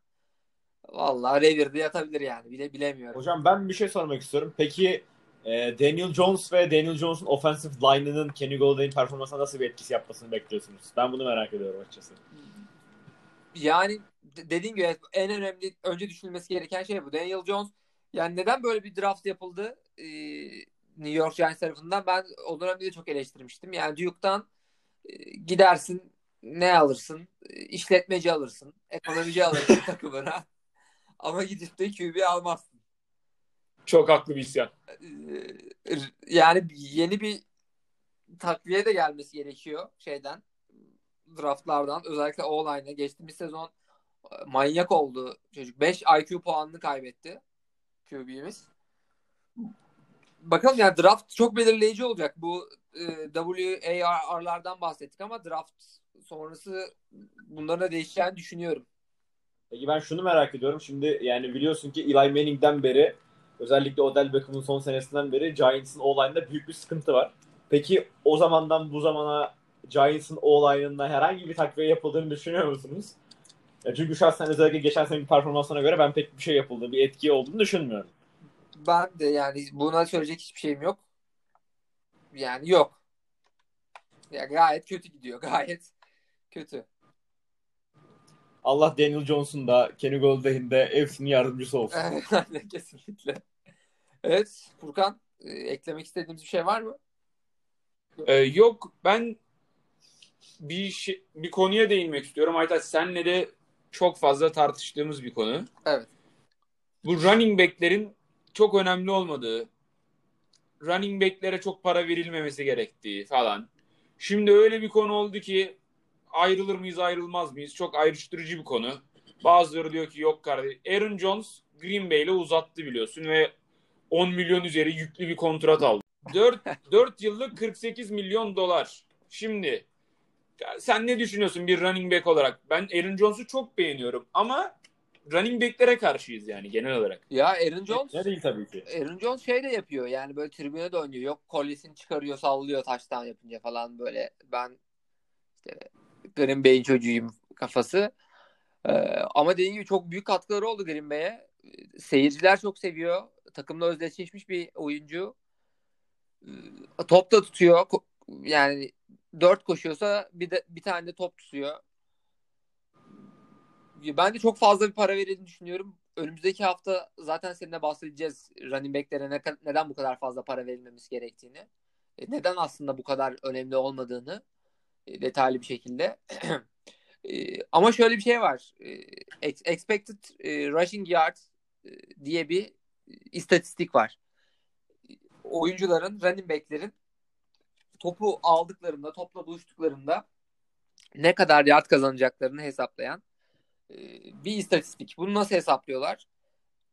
Vallahi revirde yatabilir yani. Bile bilemiyorum. Hocam ben bir şey sormak istiyorum. Peki e, Daniel Jones ve Daniel Jones'un offensive line'ının Kenny Golladay'in performansına nasıl bir etkisi yapmasını bekliyorsunuz? Ben bunu merak ediyorum açıkçası. Yani de- dediğim gibi en önemli önce düşünülmesi gereken şey bu. Daniel Jones yani neden böyle bir draft yapıldı e, New York Giants tarafından ben o dönemde de çok eleştirmiştim. Yani Duke'dan e, gidersin ne alırsın? E, işletmeci alırsın. Ekonomici alırsın <laughs> takımına. Ama gidip de QB almazsın. Çok haklı bir isyan. E, yani yeni bir takviye de gelmesi gerekiyor şeyden draftlardan özellikle O-line'e geçtiğimiz sezon manyak oldu çocuk. 5 IQ puanını kaybetti QB'miz. Bakalım yani draft çok belirleyici olacak. Bu e, WAR'lardan bahsettik ama draft sonrası bunların da değişeceğini düşünüyorum. Peki ben şunu merak ediyorum. Şimdi yani biliyorsun ki Eli Manning'den beri özellikle Odell Beckham'ın son senesinden beri Giants'ın O-line'da büyük bir sıkıntı var. Peki o zamandan bu zamana Giants'ın O-line'ında herhangi bir takviye yapıldığını düşünüyor musunuz? Ya çünkü şahsen özellikle geçen seneki performansına göre ben pek bir şey yapıldı, bir etki olduğunu düşünmüyorum. Ben de yani buna söyleyecek hiçbir şeyim yok. Yani yok. Ya gayet kötü gidiyor. <laughs> Gayet kötü. Allah Daniel Jones'un da Kenny Golladay'in de hepsinin yardımcısı olsun. <laughs> Evet, kesinlikle. Evet, Furkan e, eklemek istediğimiz bir şey var mı? Ee, yok ben bir şey, bir konuya değinmek istiyorum. Aytaç senle de çok fazla tartıştığımız bir konu. Evet. Bu running back'lerin çok önemli olmadığı, running back'lere çok para verilmemesi gerektiği falan. Şimdi öyle bir konu oldu ki ayrılır mıyız ayrılmaz mıyız? Çok ayrıştırıcı bir konu. Bazıları diyor ki yok kardeşim. Aaron Jones Green Bay ile uzattı biliyorsun ve 10 milyon üzeri yüklü bir kontrat aldı. 4, 4 <laughs> yıllık 48 milyon dolar. Şimdi sen ne düşünüyorsun bir running back olarak? Ben Aaron Jones'u çok beğeniyorum ama running back'lere karşıyız yani genel olarak. Ya Aaron Jones Ne değil tabii ki. Aaron Jones şey de yapıyor yani böyle tribüne de oynuyor. Yok kolyesini çıkarıyor sallıyor taştan yapınca falan böyle ben işte Green Bay'in çocuğuyum kafası. Ee, ama dediğim gibi çok büyük katkıları oldu Green Bay'e. Seyirciler çok seviyor. Takımla özdeşleşmiş bir oyuncu. Ee, top da tutuyor. Yani dört koşuyorsa bir de bir tane de top tutuyor. Ben de çok fazla bir para verildiğini düşünüyorum. Önümüzdeki hafta zaten seninle bahsedeceğiz running back'lere ne, neden bu kadar fazla para verilmemesi gerektiğini. E, Neden aslında bu kadar önemli olmadığını e, detaylı bir şekilde. <clears throat> E, Ama şöyle bir şey var. Ex- Expected rushing yard diye bir istatistik var. Oyuncuların, running back'lerin topu aldıklarında, topla buluştuklarında ne kadar yard kazanacaklarını hesaplayan e, bir istatistik. Bunu nasıl hesaplıyorlar?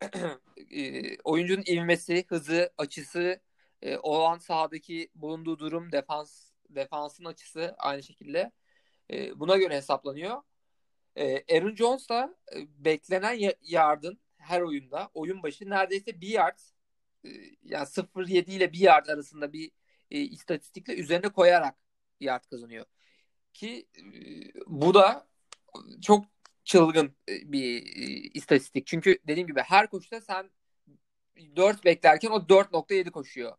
<clears throat> E, oyuncunun ivmesi, hızı, açısı, e, o an sahadaki bulunduğu durum, defans defansın açısı aynı şekilde e, buna göre hesaplanıyor. E, Aaron Jones da e, beklenen ya- yardın her oyunda oyun başı neredeyse bir yard e, yani 0.7 ile bir yard arasında bir e, istatistikle üzerine koyarak yard kazanıyor. Ki e, bu da çok çılgın e, bir e, istatistik. Çünkü dediğim gibi her koşuda sen 4 beklerken o 4.7 koşuyor.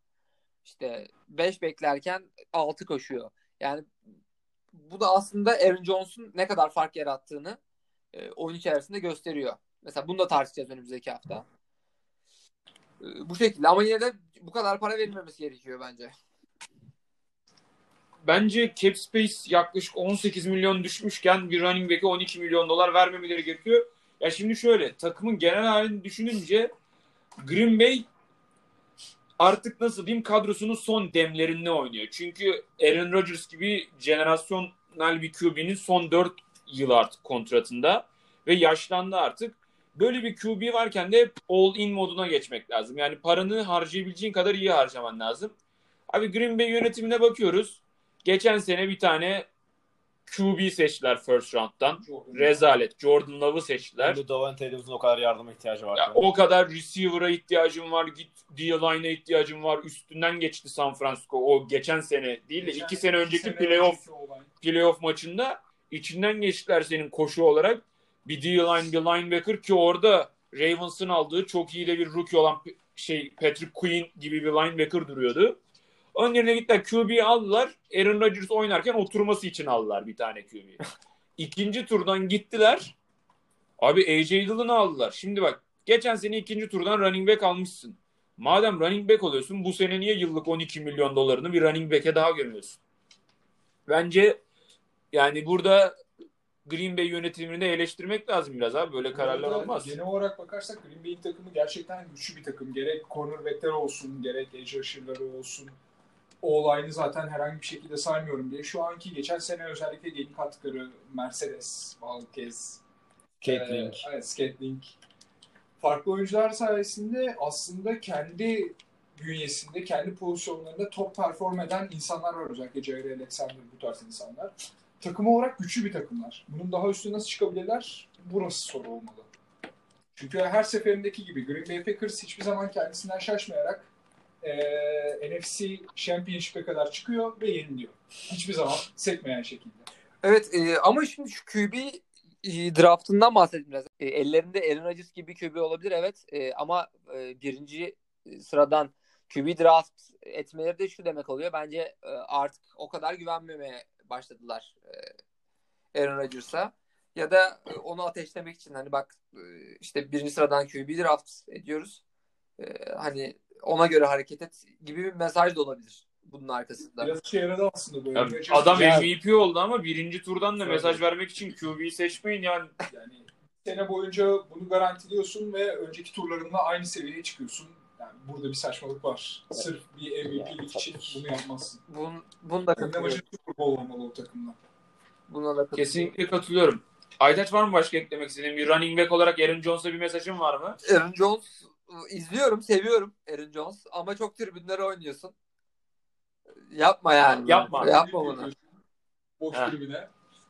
İşte 5 beklerken 6 koşuyor. Yani bu da aslında Aaron Jones'un ne kadar fark yarattığını e, oyun içerisinde gösteriyor. Mesela bunu da tartışacağız önümüzdeki hafta. Bu şekilde ama yine de bu kadar para verilmemesi gerekiyor bence. Bence cap space yaklaşık 18 milyon düşmüşken bir running back'e 12 milyon dolar vermemeleri gerekiyor. Ya şimdi şöyle takımın genel halini düşününce Green Bay artık nasıl diyeyim kadrosunun son demlerinde oynuyor. Çünkü Aaron Rodgers gibi jenerasyonel bir QB'nin son 4 yıl artık kontratında ve yaşlandı artık. Böyle bir QB varken de all in moduna geçmek lazım. Yani paranı harcayabileceğin kadar iyi harcaman lazım. Abi Green Bay yönetimine bakıyoruz. Geçen sene bir tane QB seçtiler first round'dan. Rezalet. Jordan Love'ı seçtiler. Şimdi Davante Adams'ın o kadar yardıma ihtiyacı var. Ya, o kadar receiver'a ihtiyacım var. Git D-line'a ihtiyacım var. Üstünden geçti San Francisco. O geçen sene değil de Geçen- iki sene önceki sene playoff playoff maçında içinden geçtiler senin koşu olarak. Bir D-line bir linebacker ki orada Ravens'ın aldığı çok iyi de bir rookie olan şey Patrick Queen gibi bir linebacker duruyordu. Onun yerine gittiler QB'yi aldılar. Aaron Rodgers oynarken oturması için aldılar bir tane QB'yi. <laughs> İkinci turdan gittiler. Abi AJ Dillon'ı aldılar. Şimdi bak geçen sene ikinci turdan running back almışsın. Madem running back oluyorsun bu sene niye yıllık 12 milyon dolarını bir running back'e daha gömüyorsun? Bence yani burada Green Bay yönetimini eleştirmek lazım biraz abi. Böyle kararlar Burada olmaz. Genel olarak bakarsak Green Bay'in takımı gerçekten güçlü bir takım. Gerek cornerback'ler olsun, gerek edge rusher'ları olsun. O line'ı zaten herhangi bir şekilde saymıyorum diye. Şu anki geçen sene özellikle yeni kattıkları Mercedes, Valquez, Catling. e, evet, Scatling. Farklı oyuncular sayesinde aslında kendi bünyesinde, kendi pozisyonlarında top perform eden insanlar var. Özellikle Jair Alexander bu tarz insanlar. Takım olarak güçlü bir takımlar. Bunun daha üstüne nasıl çıkabilirler? Burası soru olmalı. Çünkü her seferindeki gibi Green Bay Packers hiçbir zaman kendisinden şaşmayarak eee NFC Championship'e kadar çıkıyor ve yeniliyor. Hiçbir zaman sekmeyen şekilde. Evet e, ama şimdi şu QB e, draftından bahsedeyim biraz. E, ellerinde Aaron Rodgers gibi QB olabilir evet E, ama e, birinci sıradan QB draft etmeleri de şu demek oluyor. Bence e, artık o kadar güvenmemeye başladılar e, Aaron Rodgers'a. Ya da e, onu ateşlemek için hani bak e, işte birinci sıradan QB draft ediyoruz. E, hani ona göre hareket et gibi bir mesaj da olabilir bunun arkasında. Biraz işe yaradı aslında böyle. Ya Rodgers- adam Yani- MVP oldu ama birinci turdan da Tabii. mesaj vermek için QB'yi seçmeyin yani. Yani sene boyunca bunu garantiliyorsun ve önceki turlarında aynı seviyeye çıkıyorsun. Yani burada bir saçmalık var. Sırf bir MVP'lik için bunu yapmazsın. Bun, bunu da katılıyorum. Super Bowl olmalı o takımla. Buna da katılıyorum. Kesinlikle katılıyorum. Aytaç var mı başka eklemek istediğin? Bir running back olarak Aaron Jones'a bir mesajın var mı? Aaron Jones izliyorum, seviyorum Aaron Jones ama çok tribünlere oynuyorsun. Yapma yani. Yapma. Yapma bunu. Boş Ha. tribüne.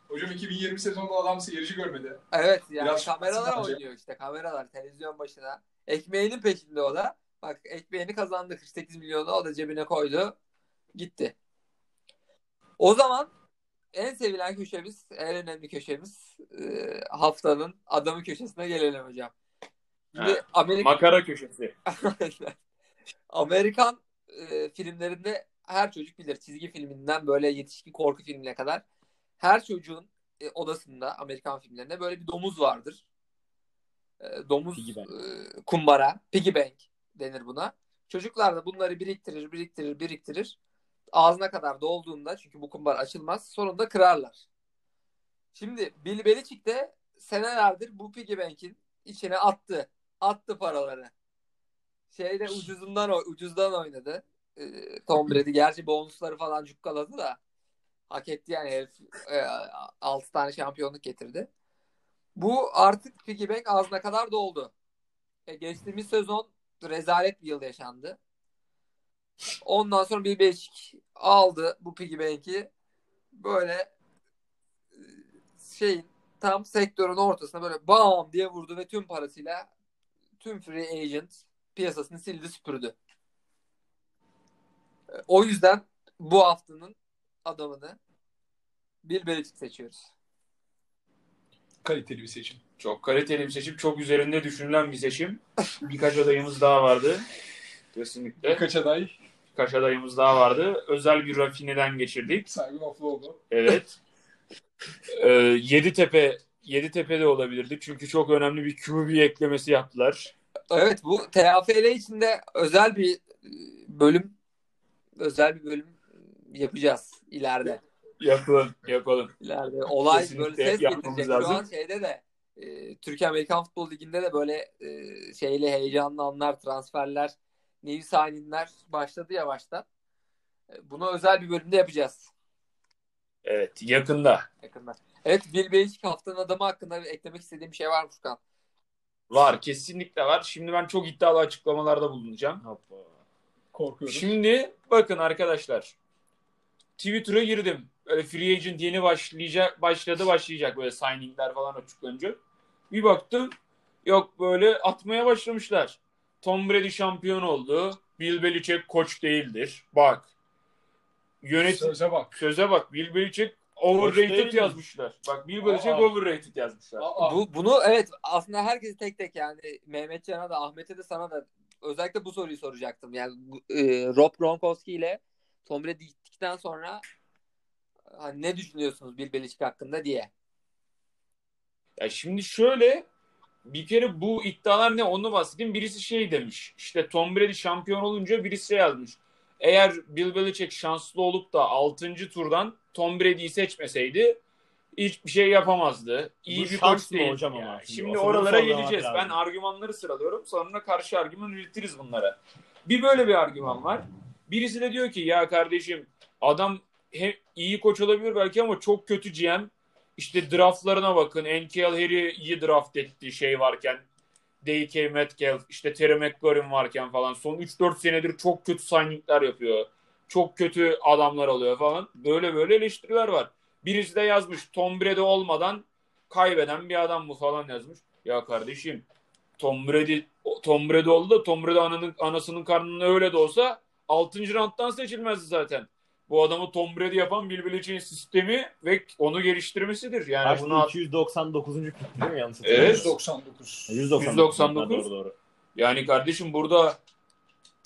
Hocam 2020 sezonunda adam seyirci görmedi. Evet yani Biraz kameralar oynuyor işte kameralar televizyon başına. Ekmeğinin peşinde o da. Bak ekmeğini kazandı 48 milyonu o da cebine koydu. Gitti. O zaman en sevilen köşemiz, en önemli köşemiz e, haftanın adamı köşesine gelelim hocam. Ha, Amerika Makara köşesi. <laughs> Amerikan e, filmlerinde her çocuk bilir. Çizgi filminden böyle yetişkin korku filmine kadar. Her çocuğun e, odasında Amerikan filmlerinde böyle bir domuz vardır. E, domuz e, kumbara, piggy bank denir buna. Çocuklar da bunları biriktirir, biriktirir, biriktirir. Ağzına kadar dolduğunda çünkü bu kumbar açılmaz. Sonunda kırarlar. Şimdi Bill Belichick de senelerdir bu piggy bank'in içine attı. Attı paraları şeyde ucuzundan ucuzdan oynadı. Ee, Tom Brady gerçi bonusları falan cukkaladı da hak etti yani herif e, 6 tane şampiyonluk getirdi. Bu artık piggy bank ağzına kadar doldu. E, geçtiğimiz sezon rezalet bir yıl yaşandı. Ondan sonra bir Beşik aldı bu piggy bank'i böyle e, şeyin tam sektörün ortasına böyle bam diye vurdu ve tüm parasıyla tüm free agent piyasasını sildi süpürdü. E, O yüzden bu haftanın adamını Bill Belichick seçiyoruz. Kaliteli bir seçim. Çok kaliteli bir seçim. Çok üzerinde düşünülen bir seçim. Birkaç adayımız daha vardı. Kesinlikle. Birkaç aday Birkaç adayımız daha vardı. Özel bir rafineden geçirdik. saygın oldu. Evet. ee, <laughs> Yeditepe Yeditepe de olabilirdi. Çünkü çok önemli bir QB eklemesi yaptılar. Evet bu TFL içinde özel bir e, bölüm özel bir bölüm yapacağız ileride. Yapalım, yapalım. İleride olay Kesinlikle böyle ses getirecek. Şu an lazım. şeyde de e, Türkiye Amerikan Futbol Ligi'nde de böyle e, şeyli heyecanlı anlar, transferler New signing'ler başladı yavaştan. E, Bunu özel bir bölümde yapacağız Evet yakında. yakında. Evet Bill Belichick haftanın adamı hakkında eklemek istediğim bir şey var mı Furkan? Var kesinlikle var. Şimdi ben çok iddialı açıklamalarda bulunacağım. Hoppa. Korkuyorum. Şimdi bakın arkadaşlar. Twitter'a girdim. Böyle free agent yeni başlayacak, başladı başlayacak böyle signingler falan açıklanacak. Bir baktım yok böyle atmaya başlamışlar. Tom Brady şampiyon oldu. Bill Belichick koç değildir. Bak. Yönetim Söze bak. söze bak. Bill Belichick overrated yazmışlar. Bak Bill Belichick overrated yazmışlar. Aa, Bu, bunu evet aslında herkesi tek tek yani Mehmetcan'a da Ahmet'e de sana da özellikle bu soruyu soracaktım. Yani e, Rob Gronkowski ile Tom Brady gittikten sonra hani ne düşünüyorsunuz Bill Belichick hakkında diye. Ya şimdi şöyle bir kere bu iddialar ne onu bahsedeyim. Birisi şey demiş. İşte Tom Brady şampiyon olunca birisi şey yazmış. Eğer Bill Belichick şanslı olup da 6. turdan Tom Brady'yi seçmeseydi hiçbir şey yapamazdı. İyi Bu bir koç değil. hocam ama? Yani. Şimdi o oralara geleceğiz. Ben argümanları sıralıyorum. Sonra karşı argüman üretiriz bunlara. Bir böyle bir argüman var. Birisi de diyor ki ya kardeşim adam hem iyi koç olabilir belki ama çok kötü GM. İşte draftlarına bakın. NKL Harry iyi draft etti şey varken. DK Metcalf, işte Terry McLaurin varken falan. Son 3-4 senedir çok kötü signingler yapıyor. Çok kötü adamlar alıyor falan. Böyle böyle eleştiriler var. Birisi de yazmış Tom Brady olmadan kaybeden bir adam bu falan yazmış. Ya kardeşim Tom Brady Tom Brady oldu da Tom Brady ananın, anasının karnında öyle de olsa 6. rounddan seçilmezdi zaten. Bu adamı Tom Brady yapan Bill Belichick'in sistemi ve onu geliştirmesidir. Yani Kaçtı? bunu 299. pick değil mi yanlış Evet. hatırlamıyorsam? 199. 199. 199. Doğru doğru. Yani kardeşim burada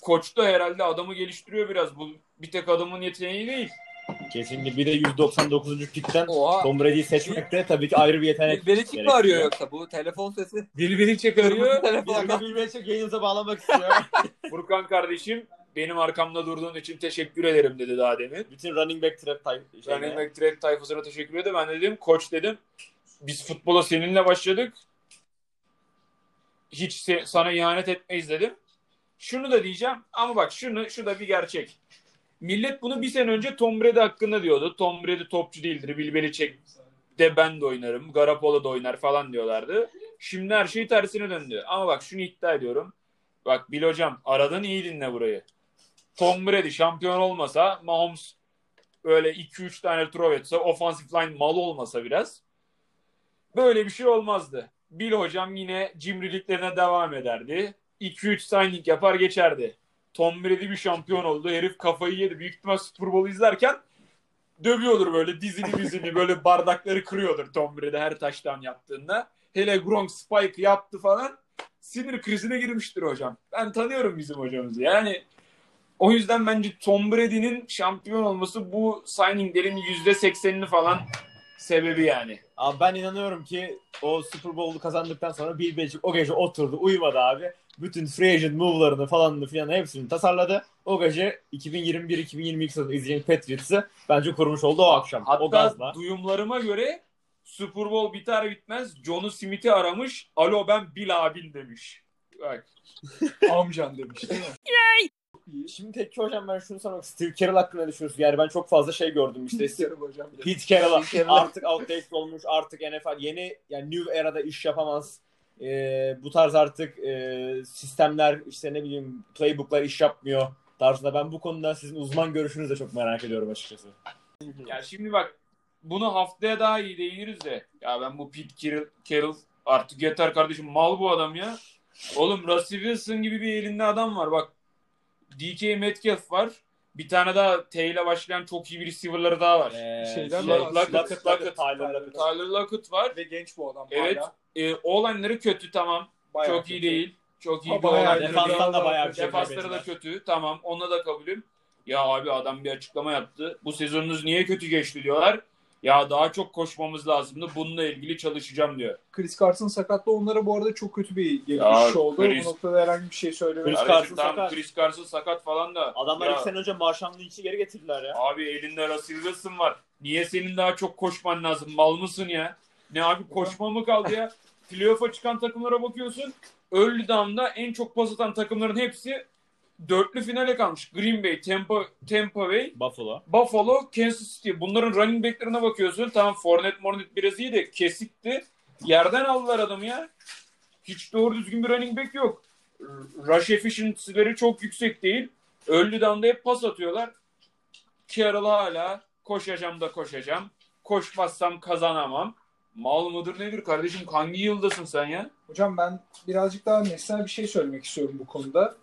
koç da herhalde adamı geliştiriyor biraz. Bu bir tek adamın yeteneği değil. Kesinlikle bir de 199. pickten Oha. Tom Brady'yi seçmek de tabii ki ayrı bir yetenek. Bill Belichick mi arıyor yoksa bu telefon sesi? Bill Belichick arıyor. Bill Belichick yayınıza bağlamak istiyor. <laughs> Furkan kardeşim benim arkamda durduğun için teşekkür ederim dedi daha demin. Bütün running back trap type Running back trade tayfasına teşekkür ederim. Ben de dedim koç dedim. Biz futbola seninle başladık. Hiç se- sana ihanet etmeyiz dedim. Şunu da diyeceğim ama bak şunu şu da bir gerçek. Millet bunu bir sene önce Tom Brady hakkında diyordu. Tom Brady topçu değildir. Bill Belichick de ben de oynarım. Garoppolo da oynar falan diyorlardı. Şimdi her şey tersine döndü. Ama bak şunu iddia ediyorum. Bak Bill hocam aradan iyi dinle burayı. Tom Brady şampiyon olmasa Mahomes böyle 2-3 tane throw etse offensive line mal olmasa biraz böyle bir şey olmazdı. Bill hocam yine cimriliklerine devam ederdi. 2-3 signing yapar geçerdi. Tom Brady bir şampiyon oldu. Herif kafayı yedi. Büyük ihtimal Super Bowl izlerken dövüyordur böyle dizini dizini böyle bardakları kırıyordur Tom Brady her taştan yaptığında. Hele Gronk Spike yaptı falan. Sinir krizine girmiştir hocam. Ben tanıyorum bizim hocamızı. Yani o yüzden bence Tom Brady'nin şampiyon olması bu signinglerin %80'ini falan sebebi yani. Abi ben inanıyorum ki o Super Bowl'u kazandıktan sonra Bill Belichick o gece oturdu uyumadı abi. Bütün free agent move'larını falanını filan hepsini tasarladı. O gece 2021-2022 sezonu izleyen Patriots'ı bence kurmuş oldu o akşam. o Hatta gazla. duyumlarıma göre Super Bowl biter bitmez John'u Smith'i aramış. Alo ben Bill abin demiş. Bak. <laughs> Amcan demiş değil mi? Şimdi tek hocam ben şunu sormak Steve Carroll hakkında ne düşünüyorsun? Yani ben çok fazla şey gördüm işte. İsterim hocam. bile. Pete Carroll Pete Carroll. artık outdated olmuş. Artık NFL yeni yani new era'da iş yapamaz. Ee, bu tarz artık e, sistemler işte ne bileyim playbooklar iş yapmıyor tarzında. Ben bu konuda sizin uzman görüşünüzü de çok merak ediyorum açıkçası. Ya şimdi bak bunu haftaya daha iyi değiniriz de. Ya ben bu Pete Carroll, Carroll artık yeter kardeşim mal bu adam ya. Oğlum Russell Wilson gibi bir elinde adam var bak. DK Metcalf var. Bir tane daha T ile başlayan çok iyi bir receiver'ları daha var. Ee, Şeyler şey, var Lockett, aslında. Lockett, Lockett. Tyler Lockett. Tyler Lockett var. Ve genç bu adam Evet. hala. E, O-line'ları kötü tamam. Bayağı çok iyi kötü. değil. Çok iyi bir iyi. Defanstan da bayağı bir şey Defansları da kötü. Tamam ona da kabulüm. Ya abi adam bir açıklama yaptı. Bu sezonunuz niye kötü geçti diyorlar. Ya daha çok koşmamız lazımdı. Bununla ilgili çalışacağım diyor. Chris Carson sakatlı onlara bu arada çok kötü bir Ya, geçiş oldu. Chris- Bu noktada herhangi bir şey söylemek Chris Carson tamam, sakat. Chris Carson sakat falan da. Adamlar Ya, iki sene önce Marshall Lynch'i geri getirdiler ya. Abi elinde Russell Wilson var. Niye senin daha çok koşman lazım? Mal mısın ya? Ne abi koşma mı kaldı ya? Playoff'a çıkan takımlara bakıyorsun. Early down'da en çok pas atan takımların hepsi dörtlü finale kalmış. Green Bay, Tampa, Tampa Bay, Buffalo. Buffalo, Kansas City. Bunların running back'lerine bakıyorsun. Tamam Fournette, Mornet biraz iyi de kesikti. Yerden aldılar adamı ya. Hiç doğru düzgün bir running back yok. Rush efficiency'leri çok yüksek değil. Early down'da hep pas atıyorlar. Carroll hala koşacağım da koşacağım. Koşmazsam kazanamam. Mal mıdır nedir kardeşim? Hangi yıldasın sen ya? Hocam ben birazcık daha nesnel bir şey söylemek istiyorum bu konuda.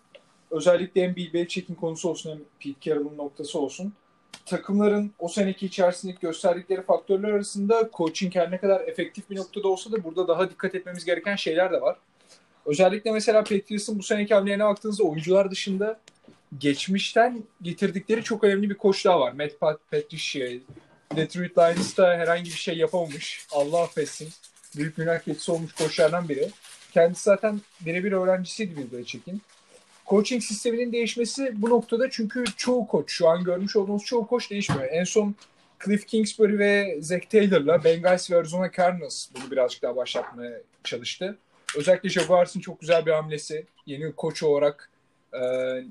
Özellikle hem Bill Belichick'in konusu olsun hem Pete Carroll'ın noktası olsun. Takımların o seneki içerisindeki gösterdikleri faktörler arasında coaching her ne kadar efektif bir noktada olsa da burada daha dikkat etmemiz gereken şeyler de var. Özellikle mesela Patriots'ın bu seneki hamlelerine baktığınızda oyuncular dışında geçmişten getirdikleri çok önemli bir koç daha var. Matt Pat- Patricia. Detroit Lions'ta herhangi bir şey yapamamış. Allah affetsin. Büyük günah keçisi olmuş koçlardan biri. Kendisi zaten birebir öğrencisiydi Bill Belichick'in. Coaching sisteminin değişmesi bu noktada çünkü çoğu koç, şu an görmüş olduğunuz çoğu koç değişmiyor. En son Cliff Kingsbury ve Zach Taylor'la Bengals ve Arizona Cardinals bunu birazcık daha başlatmaya çalıştı. Özellikle Jaguars'ın çok güzel bir hamlesi. Yeni koç olarak e,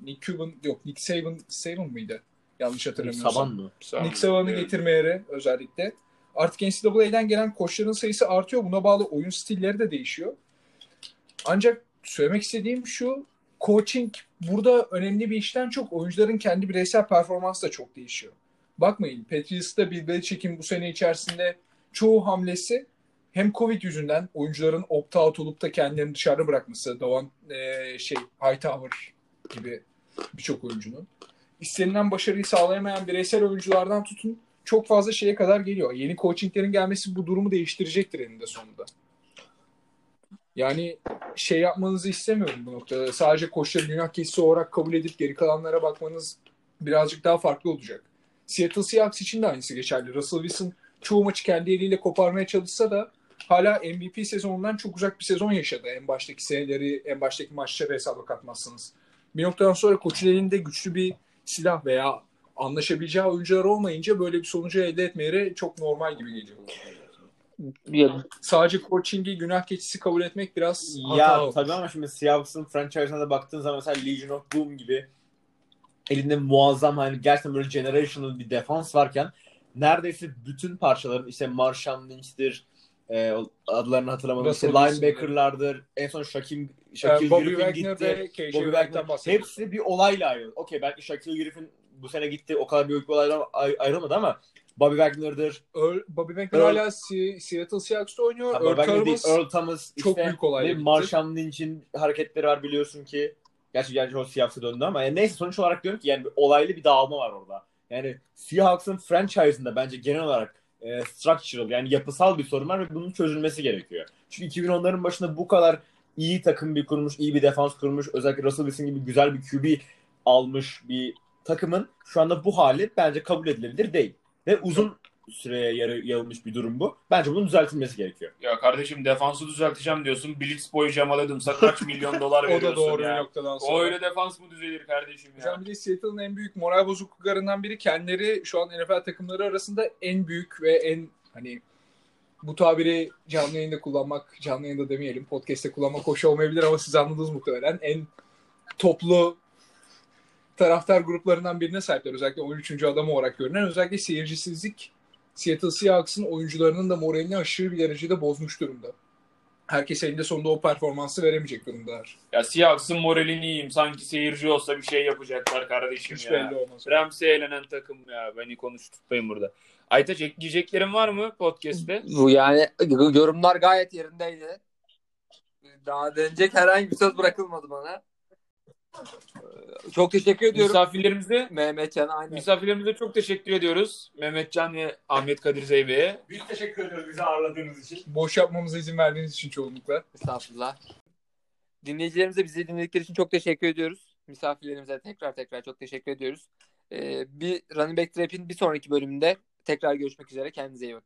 Nick Cuban, yok Nick Saban, Saban mıydı? Yanlış hatırlamıyorsam. Saban mı? Nick Saban'ı getirmeleri özellikle. Artık NCAA'den gelen koçların sayısı artıyor. Buna bağlı oyun stilleri de değişiyor. Ancak söylemek istediğim şu, coaching burada önemli bir işten çok oyuncuların kendi bireysel performansı da çok değişiyor. Bakmayın Patriots'ta Bill Belichick'in bu sene içerisinde çoğu hamlesi hem Covid yüzünden oyuncuların opt-out olup da kendilerini dışarıda bırakması, Davan e, şey Hightower gibi birçok oyuncunun istenilen başarıyı sağlayamayan bireysel oyunculardan tutun çok fazla şeye kadar geliyor. Yeni coachinglerin gelmesi bu durumu değiştirecektir eninde sonunda. Yani şey yapmanızı istemiyorum bu noktada. Sadece koçları günah keçisi olarak kabul edip geri kalanlara bakmanız birazcık daha farklı olacak. Seattle Seahawks için de aynısı geçerli. Russell Wilson çoğu maçı kendi eliyle koparmaya çalışsa da hala MVP sezonundan çok uzak bir sezon yaşadı. En baştaki seneleri, en baştaki maçları hesaba katmazsanız. Bir noktadan sonra koçun elinde güçlü bir silah veya anlaşabileceği oyuncular olmayınca böyle bir sonucu elde etmeleri çok normal gibi geliyor. Ya, Sadece coaching'i günah keçisi kabul etmek biraz hata Ya olmuş. tabii ama şimdi Seahawks'ın franchise'ına da baktığın zaman mesela Legion of Boom gibi elinde muazzam hani gerçekten böyle generational bir defans varken neredeyse bütün parçaların işte Marshawn Lynch'tir e, adlarını hatırlamadım. İşte Russell Wilson. linebacker'lardır. En son Shaquem Ee, Shaquille Bobby Griffin Wagner gitti. Bobby Wagner. Hepsi bir olayla ayrıldı. Okey belki Shaquille Griffin bu sene gitti. O kadar büyük bir olaydan ay- ayrılmadı ama Bobby Wagner'dır. Earl, Bobby Wagner Earl- hala Se- Seattle Seahawks'ta oynuyor. Earl Wagner değil, Thomas Earl Thomas. çok işte, büyük olayla ve. Marshawn Lynch'in hareketleri var biliyorsun ki. Gerçi gerçi o Seahawks'a döndü ama yani neyse sonuç olarak diyorum ki yani bir olaylı bir dağılma var orada. Yani Seahawks'ın franchise'ında bence genel olarak e, structural yani yapısal bir sorun var ve bunun çözülmesi gerekiyor. Çünkü 2010'ların başında bu kadar iyi takım bir kurmuş, iyi bir defans kurmuş, özellikle Russell Wilson gibi güzel bir QB almış bir takımın şu anda bu hali bence kabul edilebilir değil. Ve uzun süreye yarı, yayılmış bir durum bu. Bence bunun düzeltilmesi gerekiyor. Ya kardeşim defansı düzelteceğim diyorsun. Blitz boyu Jamal Adams'a kaç <laughs> milyon dolar O veriyorsun da doğru bir ya. noktadan sonra. O öyle defans mı düzelir kardeşim ya? Hocam bir de Seattle'ın en büyük moral bozukluklarından biri kendileri şu an NFL takımları arasında en büyük ve en hani bu tabiri canlı yayında kullanmak, canlı yayında demeyelim, podcast'te kullanmak hoş olmayabilir ama siz anladınız muhtemelen. En toplu taraftar gruplarından birine sahipler. Özellikle 13. adam olarak görünen. Özellikle seyircisizlik Seattle Seahawks'ın oyuncularının da moralini aşırı bir derecede bozmuş durumda. Herkes elinde sonunda o performansı veremeyecek durumdalar. Ya Seahawks'ın moralini yiyeyim. Sanki seyirci olsa bir şey yapacaklar kardeşim Hiç ya. belli olmaz. Ramsey eğlenen takım ya. Beni konuşturtmayın burada. Aytaç ekleyeceklerin var mı podcast'te? bu yani yorumlar gayet yerindeydi. Daha denecek herhangi bir söz bırakılmadı bana. Çok teşekkür ediyorum. Misafirlerimize Mehmetcan aynen. misafirlerimize çok teşekkür ediyoruz. Mehmetcan ve Ahmet Kadir Zeybe'ye. Büyük teşekkür ediyoruz bizi ağırladığınız için. Boş yapmamıza izin verdiğiniz için çoğunlukla. Estağfurullah. Dinleyicilerimize bizi dinledikleri için çok teşekkür ediyoruz. Misafirlerimize tekrar tekrar çok teşekkür ediyoruz. Ee, bir Running Back Trap'in bir sonraki bölümünde tekrar görüşmek üzere. Kendinize iyi bakın.